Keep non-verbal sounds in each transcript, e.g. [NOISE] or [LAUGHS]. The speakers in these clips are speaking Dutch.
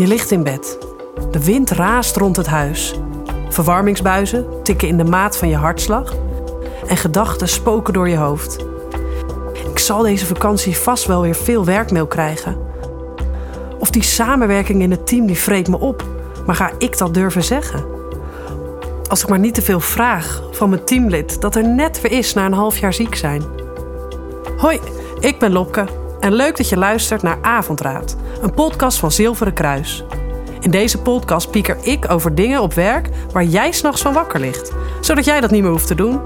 Je ligt in bed. De wind raast rond het huis. Verwarmingsbuizen tikken in de maat van je hartslag. En gedachten spoken door je hoofd. Ik zal deze vakantie vast wel weer veel werkmail krijgen. Of die samenwerking in het team die vreet me op. Maar ga ik dat durven zeggen? Als ik maar niet te veel vraag van mijn teamlid dat er net weer is na een half jaar ziek zijn. Hoi, ik ben Lopke en leuk dat je luistert naar Avondraad, een podcast van Zilveren Kruis. In deze podcast pieker ik over dingen op werk waar jij s'nachts van wakker ligt, zodat jij dat niet meer hoeft te doen.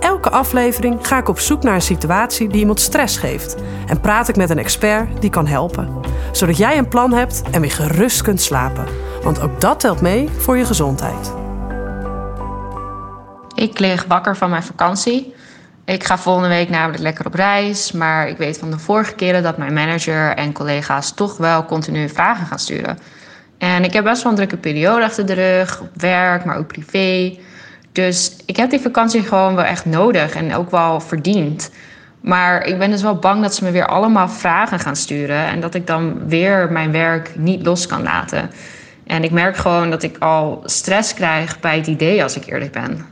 Elke aflevering ga ik op zoek naar een situatie die iemand stress geeft en praat ik met een expert die kan helpen, zodat jij een plan hebt en weer gerust kunt slapen. Want ook dat telt mee voor je gezondheid. Ik lig wakker van mijn vakantie. Ik ga volgende week namelijk lekker op reis. Maar ik weet van de vorige keren dat mijn manager en collega's toch wel continu vragen gaan sturen. En ik heb best wel een drukke periode achter de rug, op werk, maar ook privé. Dus ik heb die vakantie gewoon wel echt nodig en ook wel verdiend. Maar ik ben dus wel bang dat ze me weer allemaal vragen gaan sturen en dat ik dan weer mijn werk niet los kan laten. En ik merk gewoon dat ik al stress krijg bij het idee als ik eerlijk ben.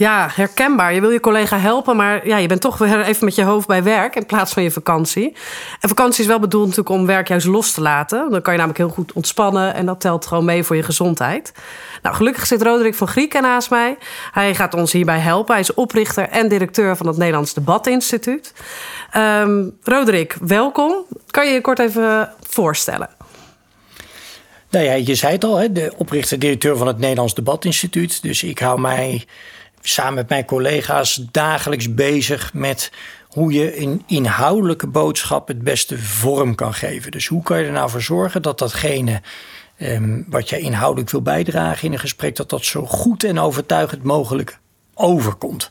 Ja, herkenbaar. Je wil je collega helpen, maar ja, je bent toch weer even met je hoofd bij werk in plaats van je vakantie. En vakantie is wel bedoeld natuurlijk om werk juist los te laten. Dan kan je namelijk heel goed ontspannen en dat telt gewoon mee voor je gezondheid. Nou, gelukkig zit Roderick van Grieken naast mij. Hij gaat ons hierbij helpen. Hij is oprichter en directeur van het Nederlands Debatinstituut. Um, Roderick, welkom. Kan je je kort even voorstellen? Nou ja, je zei het al, hè, de oprichter-directeur van het Nederlands Debatinstituut. Dus ik hou mij samen met mijn collega's dagelijks bezig met hoe je een inhoudelijke boodschap het beste vorm kan geven. Dus hoe kan je er nou voor zorgen dat datgene um, wat je inhoudelijk wil bijdragen in een gesprek, dat dat zo goed en overtuigend mogelijk overkomt.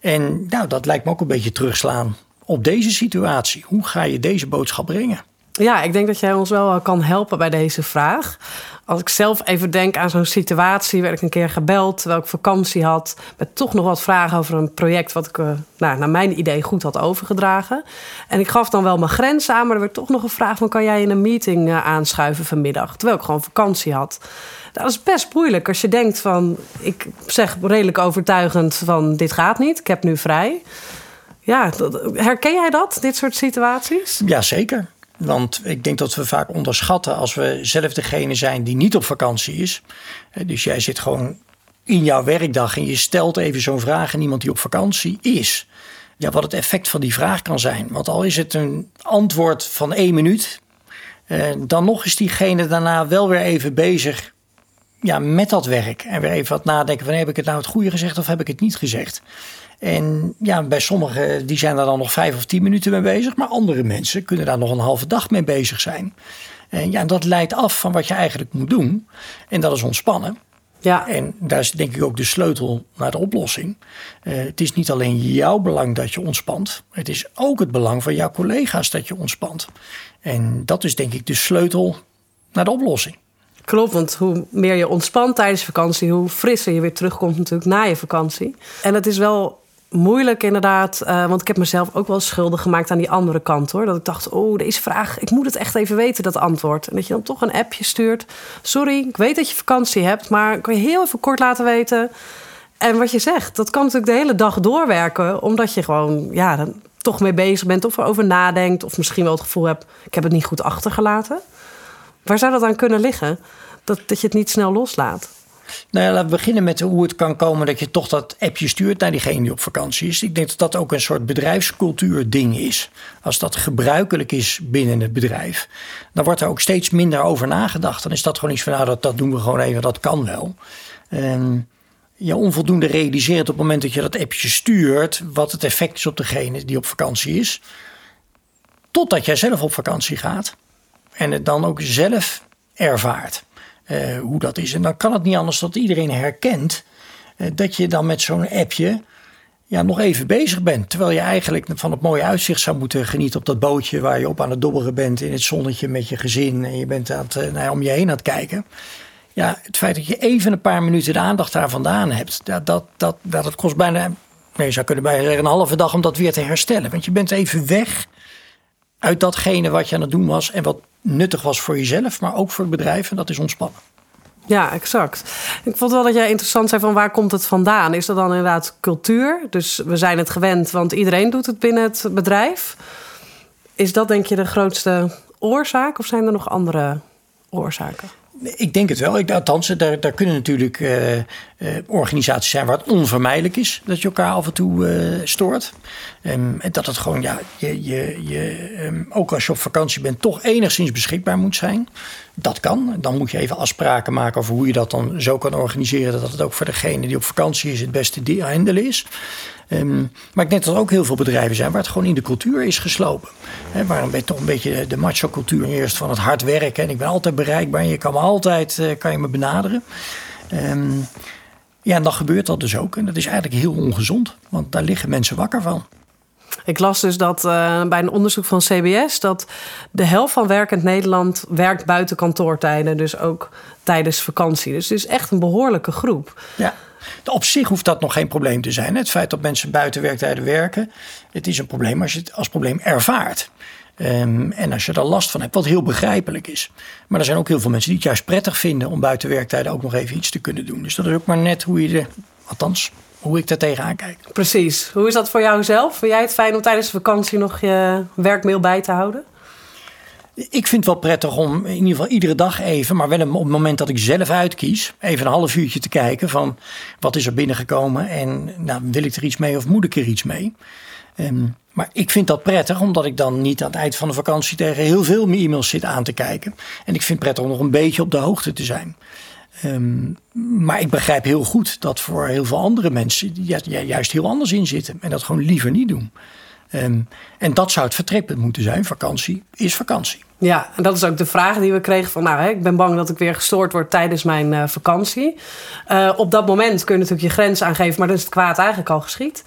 En nou, dat lijkt me ook een beetje terugslaan op deze situatie. Hoe ga je deze boodschap brengen? Ja, ik denk dat jij ons wel kan helpen bij deze vraag. Als ik zelf even denk aan zo'n situatie, werd ik een keer gebeld terwijl ik vakantie had, met toch nog wat vragen over een project wat ik uh, nou, naar mijn idee goed had overgedragen. En ik gaf dan wel mijn grens aan, maar er werd toch nog een vraag van kan jij in een meeting uh, aanschuiven vanmiddag, terwijl ik gewoon vakantie had. Dat is best moeilijk als je denkt van, ik zeg redelijk overtuigend van dit gaat niet, ik heb nu vrij. Ja, herken jij dat, dit soort situaties? Ja, zeker. Want ik denk dat we vaak onderschatten als we zelf degene zijn die niet op vakantie is. Dus jij zit gewoon in jouw werkdag en je stelt even zo'n vraag aan iemand die op vakantie is. Ja, wat het effect van die vraag kan zijn. Want al is het een antwoord van één minuut, eh, dan nog is diegene daarna wel weer even bezig ja, met dat werk. En weer even wat nadenken van heb ik het nou het goede gezegd of heb ik het niet gezegd. En ja, bij sommigen die zijn daar dan nog vijf of tien minuten mee bezig. Maar andere mensen kunnen daar nog een halve dag mee bezig zijn. En ja, dat leidt af van wat je eigenlijk moet doen. En dat is ontspannen. Ja. En daar is denk ik ook de sleutel naar de oplossing. Uh, het is niet alleen jouw belang dat je ontspant. Het is ook het belang van jouw collega's dat je ontspant. En dat is denk ik de sleutel naar de oplossing. Klopt, want hoe meer je ontspant tijdens vakantie, hoe frisser je weer terugkomt natuurlijk na je vakantie. En het is wel moeilijk inderdaad. Uh, want ik heb mezelf ook wel schuldig gemaakt aan die andere kant hoor. Dat ik dacht, oh, deze vraag, ik moet het echt even weten, dat antwoord. En dat je dan toch een appje stuurt. Sorry, ik weet dat je vakantie hebt, maar kan je heel even kort laten weten. En wat je zegt, dat kan natuurlijk de hele dag doorwerken, omdat je gewoon ja, dan toch mee bezig bent of erover nadenkt. Of misschien wel het gevoel hebt, ik heb het niet goed achtergelaten. Waar zou dat aan kunnen liggen? Dat, dat je het niet snel loslaat? Nou ja, laten we beginnen met hoe het kan komen dat je toch dat appje stuurt naar diegene die op vakantie is. Ik denk dat dat ook een soort bedrijfscultuur ding is. Als dat gebruikelijk is binnen het bedrijf, dan wordt er ook steeds minder over nagedacht. Dan is dat gewoon iets van, nou dat, doen we gewoon even, dat kan wel. Je onvoldoende realiseert op het moment dat je dat appje stuurt, wat het effect is op degene die op vakantie is. Totdat jij zelf op vakantie gaat en het dan ook zelf ervaart. Uh, hoe dat is. En dan kan het niet anders dat iedereen herkent uh, dat je dan met zo'n appje ja, nog even bezig bent. Terwijl je eigenlijk van het mooie uitzicht zou moeten genieten op dat bootje waar je op aan het dobberen bent in het zonnetje met je gezin. En je bent aan het, uh, nou om je heen aan het kijken. Ja, het feit dat je even een paar minuten de aandacht daar vandaan hebt, dat, dat, dat, dat kost bijna, nee, je zou kunnen bijna zeggen, een halve dag om dat weer te herstellen. Want je bent even weg uit datgene wat je aan het doen was en wat nuttig was voor jezelf, maar ook voor het bedrijf. En dat is ontspannen. Ja, exact. Ik vond wel dat jij interessant zei van waar komt het vandaan? Is dat dan inderdaad cultuur? Dus we zijn het gewend, want iedereen doet het binnen het bedrijf. Is dat denk je de grootste oorzaak of zijn er nog andere oorzaken? Ik denk het wel. Ik, althans, daar, daar kunnen natuurlijk uh, uh, organisaties zijn waar het onvermijdelijk is dat je elkaar af en toe uh, stoort. En dat het gewoon, ja, je, je, je, um, ook als je op vakantie bent, toch enigszins beschikbaar moet zijn. Dat kan. Dan moet je even afspraken maken over hoe je dat dan zo kan organiseren. Dat het ook voor degene die op vakantie is het beste te handelen is. Um, maar ik denk dat er ook heel veel bedrijven zijn waar het gewoon in de cultuur is geslopen. He, waar een toch een beetje de macho-cultuur eerst van het hard werken. En ik ben altijd bereikbaar en je kan me altijd uh, kan je me benaderen. Ja, en dan gebeurt dat dus ook. En dat is eigenlijk heel ongezond, want daar liggen mensen wakker van. Ik las dus dat uh, bij een onderzoek van CBS dat de helft van werkend Nederland werkt buiten kantoortijden, dus ook tijdens vakantie. Dus het is echt een behoorlijke groep. Ja. Op zich hoeft dat nog geen probleem te zijn. Het feit dat mensen buiten werktijden werken, het is een probleem als je het als probleem ervaart. Um, en als je er last van hebt, wat heel begrijpelijk is. Maar er zijn ook heel veel mensen die het juist prettig vinden om buiten werktijden ook nog even iets te kunnen doen. Dus dat is ook maar net hoe je de, althans, hoe ik daar tegenaan kijk. Precies. Hoe is dat voor jou zelf? Vind jij het fijn om tijdens de vakantie nog je werkmail bij te houden? Ik vind het wel prettig om in ieder geval iedere dag even, maar wel op het moment dat ik zelf uitkies, even een half uurtje te kijken van wat is er binnengekomen en nou, wil ik er iets mee of moet ik er iets mee. Um, maar ik vind dat prettig, omdat ik dan niet aan het eind van de vakantie tegen heel veel e-mails zit aan te kijken. En ik vind het prettig om nog een beetje op de hoogte te zijn. Um, maar ik begrijp heel goed dat voor heel veel andere mensen ja, juist heel anders in zitten. En dat gewoon liever niet doen. Um, en dat zou het vertrek moeten zijn. Vakantie is vakantie. Ja, en dat is ook de vraag die we kregen van... nou, hè, ik ben bang dat ik weer gestoord word tijdens mijn uh, vakantie. Uh, op dat moment kun je natuurlijk je grens aangeven... maar dan is het kwaad eigenlijk al geschied.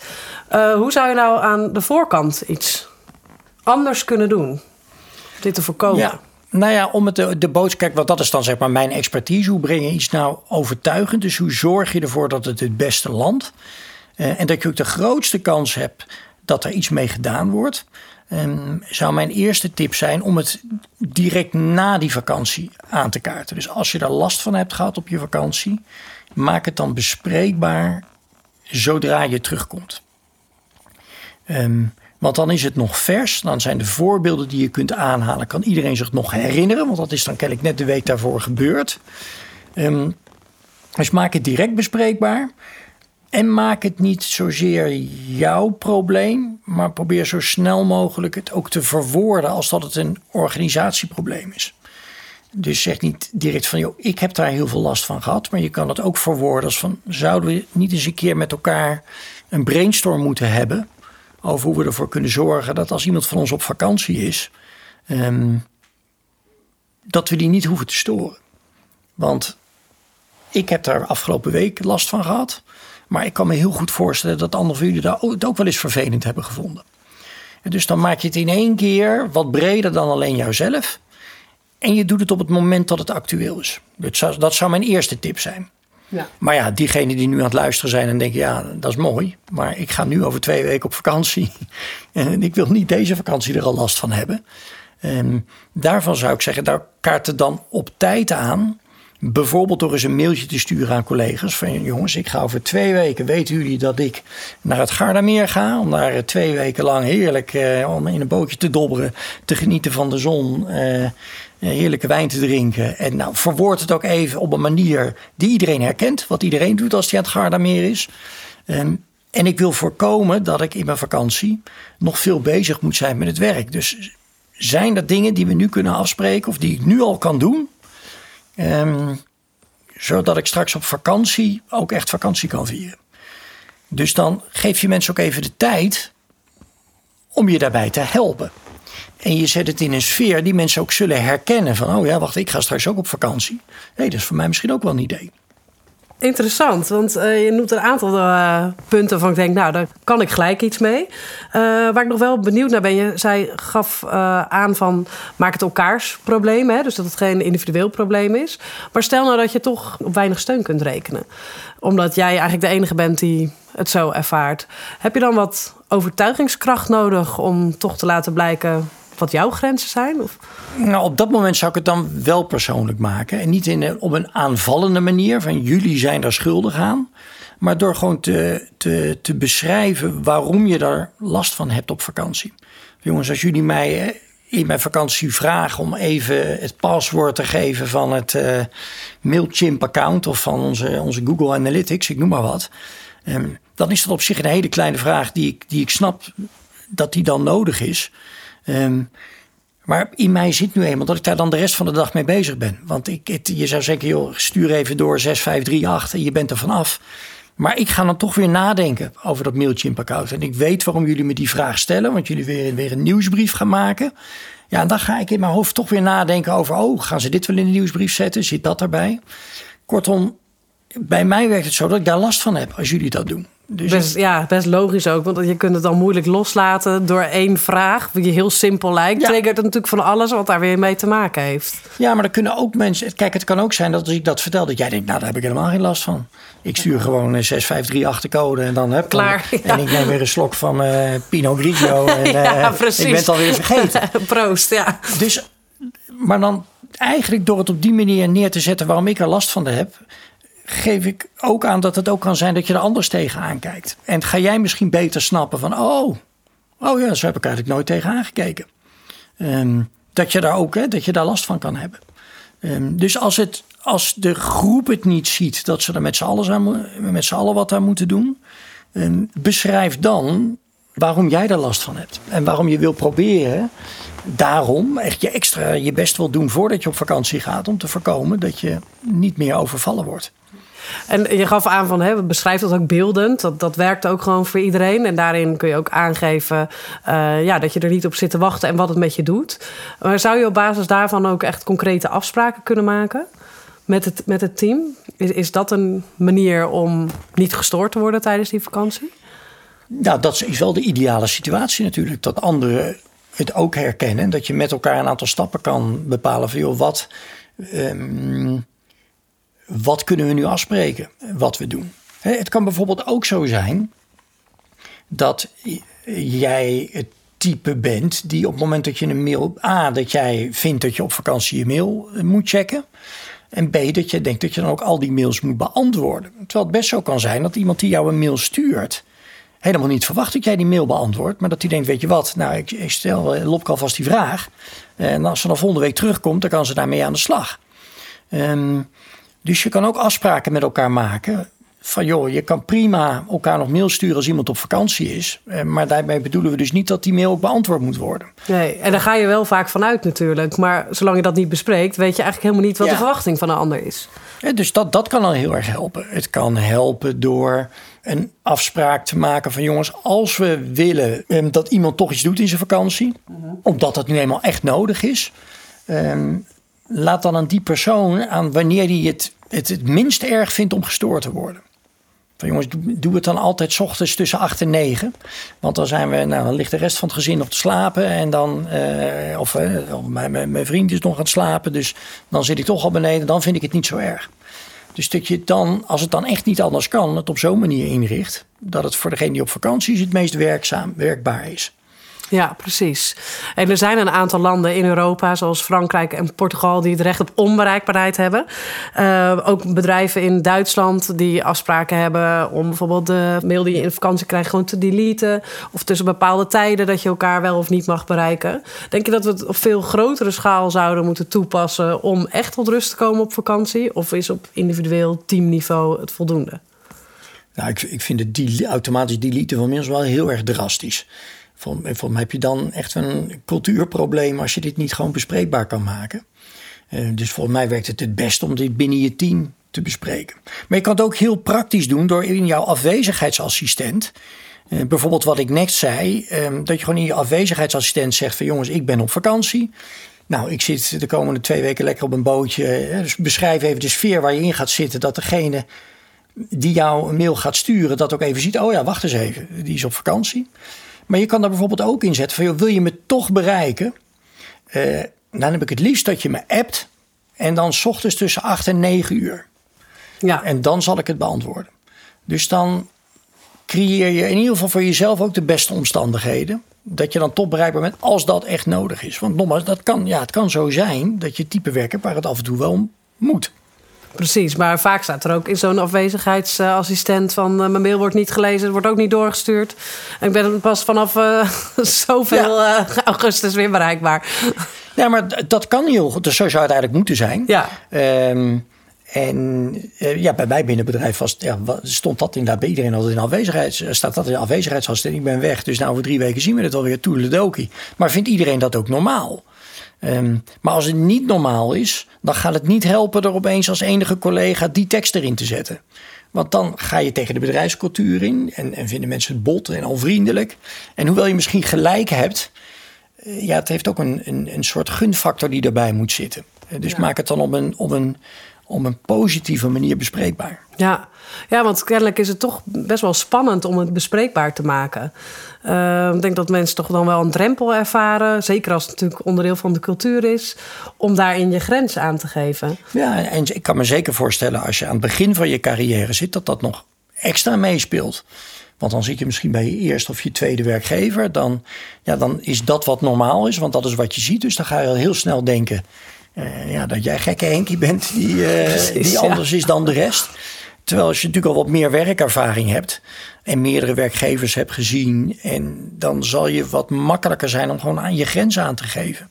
Uh, hoe zou je nou aan de voorkant iets anders kunnen doen? Dit te voorkomen? Ja. Nou ja, om het de, de boodschap, kijk, wat dat is dan zeg maar mijn expertise. Hoe breng je iets nou overtuigend? Dus hoe zorg je ervoor dat het het beste landt? en dat je ook de grootste kans hebt dat er iets mee gedaan wordt. Um, zou mijn eerste tip zijn om het direct na die vakantie aan te kaarten. Dus als je daar last van hebt gehad op je vakantie, maak het dan bespreekbaar zodra je terugkomt. Um, want dan is het nog vers. Dan zijn de voorbeelden die je kunt aanhalen, kan iedereen zich nog herinneren. Want dat is dan kennelijk net de week daarvoor gebeurd. Um, dus maak het direct bespreekbaar. En maak het niet zozeer jouw probleem, maar probeer zo snel mogelijk het ook te verwoorden als dat het een organisatieprobleem is. Dus zeg niet direct van, joh, ik heb daar heel veel last van gehad. Maar je kan het ook verwoorden als van, zouden we niet eens een keer met elkaar een brainstorm moeten hebben. Over hoe we ervoor kunnen zorgen dat als iemand van ons op vakantie is, um, dat we die niet hoeven te storen. Want ik heb daar afgelopen week last van gehad. Maar ik kan me heel goed voorstellen dat anderen van jullie daar ook, het ook wel eens vervelend hebben gevonden. En dus dan maak je het in één keer wat breder dan alleen jouzelf. En je doet het op het moment dat het actueel is. Dat zou, dat zou mijn eerste tip zijn. Ja. Maar ja, diegenen die nu aan het luisteren zijn en denken: ja, dat is mooi. Maar ik ga nu over twee weken op vakantie. [LAUGHS] En ik wil niet deze vakantie er al last van hebben. En daarvan zou ik zeggen: daar kaart het dan op tijd aan. Bijvoorbeeld door eens een mailtje te sturen aan collega's. Van jongens, ik ga over twee weken. Weten jullie dat ik naar het Gardameer ga? Om daar twee weken lang heerlijk eh, om in een bootje te dobberen. Te genieten van de zon. Eh, heerlijke wijn te drinken. En nou, verwoord het ook even op een manier die iedereen herkent. Wat iedereen doet als hij aan het Gardameer is. Um, en ik wil voorkomen dat ik in mijn vakantie nog veel bezig moet zijn met het werk. Dus zijn er dingen die we nu kunnen afspreken of die ik nu al kan doen? Um, zodat ik straks op vakantie ook echt vakantie kan vieren. Dus dan geef je mensen ook even de tijd om je daarbij te helpen. En je zet het in een sfeer die mensen ook zullen herkennen. Van, oh ja, wacht, ik ga straks ook op vakantie. Hé, dat is voor mij misschien ook wel een idee. Interessant, want uh, je noemt een aantal uh, punten van ik denk, nou, daar kan ik gelijk iets mee. Uh, waar ik nog wel benieuwd naar ben, je zij gaf aan van maak het elkaars probleem, hè, dus dat het geen individueel probleem is. Maar stel nou dat je toch op weinig steun kunt rekenen, omdat jij eigenlijk de enige bent die het zo ervaart. Heb je dan wat overtuigingskracht nodig om toch te laten blijken wat jouw grenzen zijn? Of? Nou, op dat moment zou ik het dan wel persoonlijk maken. En niet in op een aanvallende manier van jullie zijn daar schuldig aan. Maar door gewoon te, te, te beschrijven waarom je daar last van hebt op vakantie. Jongens, als jullie mij in mijn vakantie vragen om even het paswoord te geven van het uh, MailChimp-account of van onze, onze Google Analytics, ik noem maar wat. Um, dan is dat op zich een hele kleine vraag die ik, die ik snap dat die dan nodig is. Um, maar in mij zit nu eenmaal dat ik daar dan de rest van de dag mee bezig ben. Want ik, je zou zeggen, stuur even door 6538 en je bent er vanaf. Maar ik ga dan toch weer nadenken over dat MailChimp-account. En ik weet waarom jullie me die vraag stellen, want jullie weer, weer een nieuwsbrief gaan maken. Ja, en dan ga ik in mijn hoofd toch weer nadenken over, oh, gaan ze dit wel in de nieuwsbrief zetten? Zit dat erbij? Kortom, bij mij werkt het zo dat ik daar last van heb als jullie dat doen. Dus best, ja, best logisch ook. Want je kunt het dan moeilijk loslaten door één vraag, die heel simpel lijkt. Ja. Triggert het natuurlijk van alles wat daar weer mee te maken heeft. Ja, maar er kunnen ook mensen. Kijk, het kan ook zijn dat als ik dat vertel, dat jij denkt, nou, daar heb ik helemaal geen last van. Ik stuur gewoon een 6538 code en dan heb Klaar. [LAUGHS] En ik neem weer een slok van uh, Pinot Grigio. [LAUGHS] En ja, uh, ik ben het alweer vergeten. [LAUGHS] Proost, ja. Dus, maar dan eigenlijk door het op die manier neer te zetten waarom ik er last van heb geef ik ook aan dat het ook kan zijn dat je er anders tegenaan kijkt. En ga jij misschien beter snappen van, oh, oh ja, zo heb ik eigenlijk nooit tegenaan gekeken. Ehm, dat je daar ook, hè, dat je daar last van kan hebben. Um, dus als, het, als de groep het niet ziet dat ze er met z'n allen, met z'n allen wat aan moeten doen, um, beschrijf dan waarom jij er last van hebt. En waarom je wil proberen daarom echt je extra je best wil doen voordat je op vakantie gaat. Om te voorkomen dat je niet meer overvallen wordt. En je gaf aan van, hè, beschrijf dat ook beeldend. Dat, dat werkt ook gewoon voor iedereen. En daarin kun je ook aangeven uh, ja, dat je er niet op zit te wachten en wat het met je doet. Maar zou je op basis daarvan ook echt concrete afspraken kunnen maken? Met het, met het team? Is, is dat een manier om niet gestoord te worden tijdens die vakantie? Nou, dat is wel de ideale situatie natuurlijk. Dat anderen het ook herkennen. Dat je met elkaar een aantal stappen kan bepalen van joh, wat. Um, wat kunnen we nu afspreken wat we doen? Het kan bijvoorbeeld ook zo zijn dat jij het type bent die op het moment dat je een mail. A, dat jij vindt dat je op vakantie je mail moet checken. En B, dat je denkt dat je dan ook al die mails moet beantwoorden. Terwijl het best zo kan zijn dat iemand die jou een mail stuurt. helemaal niet verwacht dat jij die mail beantwoordt. Maar dat hij denkt: Weet je wat, nou, ik, stel eh, Lopke alvast die vraag. En als ze dan volgende week terugkomt, dan kan ze daarmee aan de slag. Um, dus je kan ook afspraken met elkaar maken. Van joh, je kan prima elkaar nog mail sturen als iemand op vakantie is. Eh, maar daarbij bedoelen we dus niet dat die mail ook beantwoord moet worden. Nee, en daar ga je wel vaak vanuit natuurlijk. Maar zolang je dat niet bespreekt, weet je eigenlijk helemaal niet wat de verwachting van een ander is. Ja, dus dat, dat kan dan heel erg helpen. Het kan helpen door een afspraak te maken van jongens, als we willen um, dat iemand toch iets doet in zijn vakantie, mhm. omdat dat nu eenmaal echt nodig is. Um, laat dan aan die persoon aan wanneer hij het, het het minst erg vindt om gestoord te worden. Van jongens, doe, het dan altijd ochtends tussen 8 en 9. Want dan zijn we, nou, ligt de rest van het gezin nog te slapen. En dan, uh, of, uh, mijn, mijn, vriend is nog aan het slapen. Dus dan zit ik toch al beneden. Dan vind ik het niet zo erg. Dus dat je dan, als het dan echt niet anders kan, het op zo'n manier inricht. Dat het voor degene die op vakantie is het meest werkzaam, werkbaar is. Ja, precies. En er zijn een aantal landen in Europa, zoals Frankrijk en Portugal, die het recht op onbereikbaarheid hebben. Uh, ook bedrijven in Duitsland die afspraken hebben om bijvoorbeeld de mail die je in vakantie krijgt gewoon te deleten. Of tussen bepaalde tijden dat je elkaar wel of niet mag bereiken. Denk je dat we het op veel grotere schaal zouden moeten toepassen om echt tot rust te komen op vakantie? Of is op individueel teamniveau het voldoende? Nou, ik, ik vind het automatisch deleten van mensen wel heel erg drastisch. Volgens mij heb je dan echt een cultuurprobleem als je dit niet gewoon bespreekbaar kan maken. Uh, dus volgens mij werkt het het best om dit binnen je team te bespreken. Maar je kan het ook heel praktisch doen door in jouw afwezigheidsassistent. Uh, bijvoorbeeld wat ik net zei, uh, dat je gewoon in je afwezigheidsassistent zegt van jongens, ik ben op vakantie. Nou, ik zit de komende twee weken lekker op een bootje. Dus beschrijf even de sfeer waar je in gaat zitten. Dat degene die jou een mail gaat sturen, dat ook even ziet. Oh ja, wacht eens even, die is op vakantie. Maar je kan daar bijvoorbeeld ook in zetten van, wil je me toch bereiken? Uh, dan heb ik het liefst dat je me appt en dan s ochtends tussen 8 en 9 uur. Ja. En dan zal ik het beantwoorden. Dus dan creëer je in ieder geval voor jezelf ook de beste omstandigheden. dat je dan toch bereikbaar bent als dat echt nodig is. Want nogmaals, dat kan, ja, het kan zo zijn dat je type werken waar het af en toe wel moet. Precies, maar vaak staat er ook in zo'n afwezigheidsassistent van uh, mijn mail wordt niet gelezen, het wordt ook niet doorgestuurd. En ik ben pas vanaf uh, [LAUGHS] zoveel ja. uh, augustus weer bereikbaar. Ja, maar dat kan heel goed. Dus zo zou het eigenlijk moeten zijn. Ja. Um, en ja, bij mij binnen het bedrijf was, ja, stond dat inderdaad bij iedereen altijd in afwezigheids. Staat dat in afwezigheidsassistent. Ik ben weg, dus nou over drie weken zien we het alweer. Toedeledokie. Maar vindt iedereen dat ook normaal? Um, maar als het niet normaal is, dan gaat het niet helpen er opeens als enige collega die tekst erin te zetten. Want dan ga je tegen de bedrijfscultuur in en, en vinden mensen het bot en onvriendelijk. En hoewel je misschien gelijk hebt, uh, ja, het heeft ook een, een, een soort gunfactor die erbij moet zitten. Uh, dus ja. maak het dan op een, op een op een positieve manier bespreekbaar. Ja. ja, want kennelijk is het toch best wel spannend om het bespreekbaar te maken. Uh, ik denk dat mensen toch dan wel een drempel ervaren, zeker als het natuurlijk onderdeel van de cultuur is, om daarin je grens aan te geven. Ja, en ik kan me zeker voorstellen als je aan het begin van je carrière zit, dat dat nog extra meespeelt. Want dan zit je misschien bij je eerste of je tweede werkgever. Dan, ja, dan is dat wat normaal is, want dat is wat je ziet. Dus dan ga je al heel snel denken: uh, ja, dat jij gekke Henkie bent die, uh, Precies, die anders ja. is dan de rest. Terwijl als je natuurlijk al wat meer werkervaring hebt en meerdere werkgevers hebt gezien, en dan zal je wat makkelijker zijn om gewoon aan je grenzen aan te geven.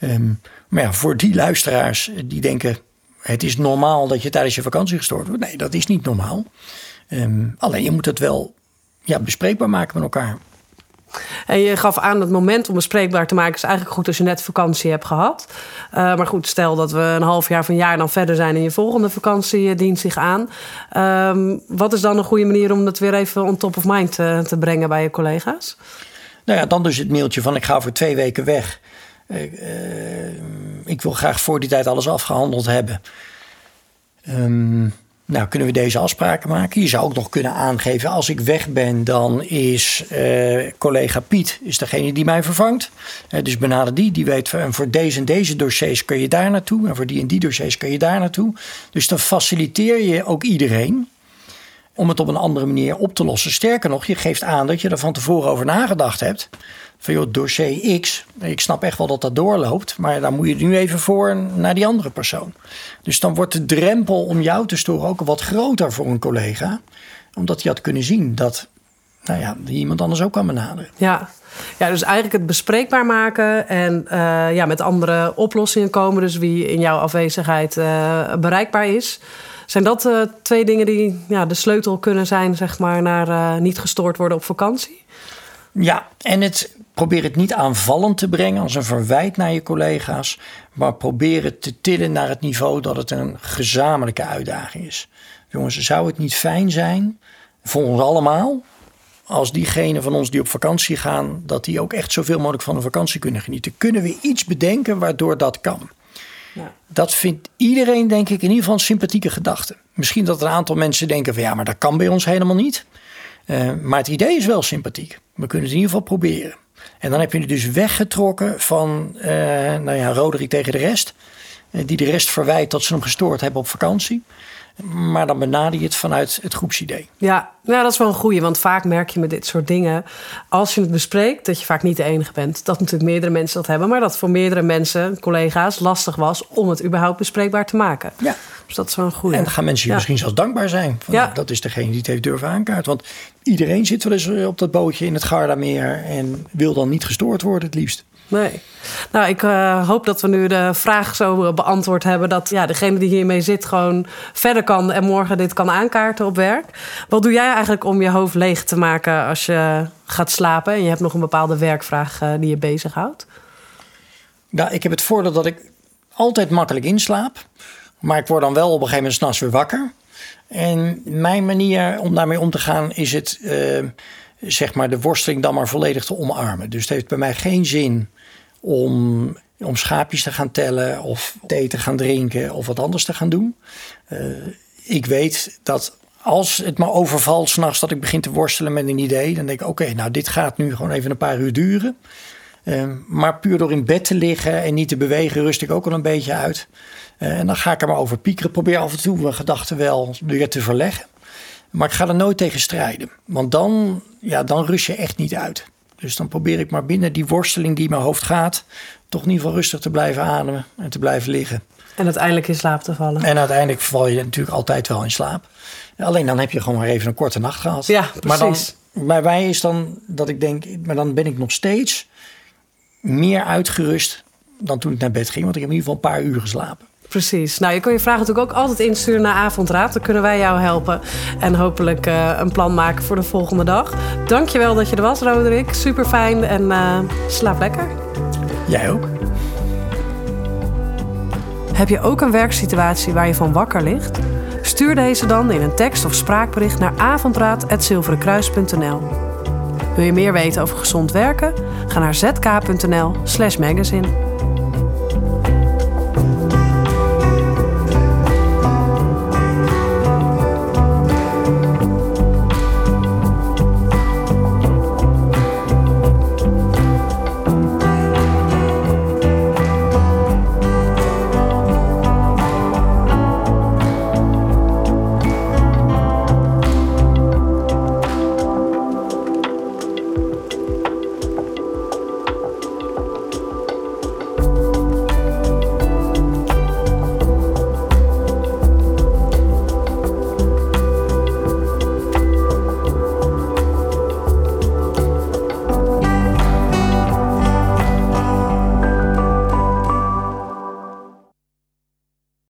Um, maar ja, voor die luisteraars die denken: het is normaal dat je tijdens je vakantie gestoord wordt. Nee, dat is niet normaal. Um, alleen je moet het wel ja, bespreekbaar maken met elkaar. En je gaf aan het moment om bespreekbaar te maken is eigenlijk goed als je net vakantie hebt gehad. Uh, maar goed, stel dat we een half jaar een jaar dan verder zijn en je volgende vakantie dient zich aan. Um, wat is dan een goede manier om dat weer even on top of mind te, te brengen bij je collega's? Nou ja, dan dus het mailtje van ik ga voor twee weken weg. Uh, uh, ik wil graag voor die tijd alles afgehandeld hebben. Um, nou, kunnen we deze afspraken maken? Je zou ook nog kunnen aangeven, als ik weg ben, dan is uh, collega Piet is degene die mij vervangt. Uh, dus benader die, die weet van voor deze en deze dossiers kun je daar naartoe. En voor die en die dossiers kun je daar naartoe. Dus dan faciliteer je ook iedereen om het op een andere manier op te lossen. Sterker nog, je geeft aan dat je er van tevoren over nagedacht hebt van joh, dossier X, ik snap echt wel dat dat doorloopt, maar daar moet je nu even voor naar die andere persoon. Dus dan wordt de drempel om jou te storen ook wat groter voor een collega, omdat hij had kunnen zien dat nou ja, iemand anders ook kan benaderen. Ja. Ja, dus eigenlijk het bespreekbaar maken en uh, ja, met andere oplossingen komen. Dus wie in jouw afwezigheid uh, bereikbaar is. Zijn dat uh, twee dingen die ja, de sleutel kunnen zijn, zeg maar, naar niet gestoord worden op vakantie? Ja, en het probeer het niet aanvallend te brengen als een verwijt naar je collega's, maar probeer het te tillen naar het niveau dat het een gezamenlijke uitdaging is. Jongens, zou het niet fijn zijn voor ons allemaal als diegenen van ons die op vakantie gaan, dat die ook echt zoveel mogelijk van de vakantie kunnen genieten? Kunnen we iets bedenken waardoor dat kan? Ja. Dat vindt iedereen, denk ik, in ieder geval een sympathieke gedachte. Misschien dat een aantal mensen denken van ja, maar dat kan bij ons helemaal niet. Uh, maar het idee is wel sympathiek. We kunnen het in ieder geval proberen. En dan heb je het dus weggetrokken van uh, nou ja, Roderick tegen de rest. Uh, die de rest verwijt dat ze hem gestoord hebben op vakantie. Maar dan benader je het vanuit het groepsidee. Ja, ja, dat is wel een goeie. Want vaak merk je met dit soort dingen... als je het bespreekt, dat je vaak niet de enige bent. Dat natuurlijk meerdere mensen dat hebben. Maar dat voor meerdere mensen, collega's, lastig was... om het überhaupt bespreekbaar te maken. Ja. Dus dat is wel een goeie. En dan gaan mensen je ja. misschien zelfs dankbaar zijn. Van, ja. Dat is degene die het heeft durven aankaarten. Want iedereen zit wel eens op dat bootje in het Gardameer... en wil dan niet gestoord worden het liefst. Nee. Nou, ik uh, hoop dat we nu de vraag zo beantwoord hebben dat ja, degene die hiermee zit gewoon verder kan en morgen dit kan aankaarten op werk. Wat doe jij eigenlijk om je hoofd leeg te maken als je gaat slapen en je hebt nog een bepaalde werkvraag uh, die je bezighoudt? Nou, ik heb het voordeel dat ik altijd makkelijk inslaap, maar ik word dan wel op een gegeven moment s'nachts weer wakker. En mijn manier om daarmee om te gaan is het, zeg maar, de worsteling dan maar volledig te omarmen. Dus het heeft bij mij geen zin om, om schaapjes te gaan tellen of thee te gaan drinken of wat anders te gaan doen. Uh, ik weet dat als het me overvalt s'nachts dat ik begin te worstelen met een idee, dan denk ik: oké, nou, dit gaat nu gewoon even een paar uur duren. Uh, maar puur door in bed te liggen en niet te bewegen, rust ik ook al een beetje uit. Uh, en dan ga ik er maar over piekeren. Probeer af en toe mijn gedachten wel weer te verleggen. Maar ik ga er nooit tegen strijden. Want dan, ja, dan rust je echt niet uit. Dus dan probeer ik maar binnen die worsteling die in mijn hoofd gaat, toch in ieder geval rustig te blijven ademen en te blijven liggen. En uiteindelijk in slaap te vallen. En uiteindelijk val je natuurlijk altijd wel in slaap. Alleen dan heb je gewoon maar even een korte nacht gehad. Ja, Maar dan, precies. bij mij is dan dat ik denk, maar dan ben ik nog steeds meer uitgerust dan toen ik naar bed ging. Want ik heb in ieder geval een paar uur geslapen. Precies. Nou, je kan je vragen natuurlijk ook altijd insturen naar Avondraad. Dan kunnen wij jou helpen. En hopelijk eh, een plan maken voor de volgende dag. Dankjewel dat je er was, Roderick. Super fijn en eh, slaap lekker. Jij ook? Heb je ook een werksituatie waar je van wakker ligt? Stuur deze dan in een tekst of spraakbericht naar avondraad.zilverenkruis.nl. Wil je meer weten over gezond werken? Ga naar zk.nl/magazine.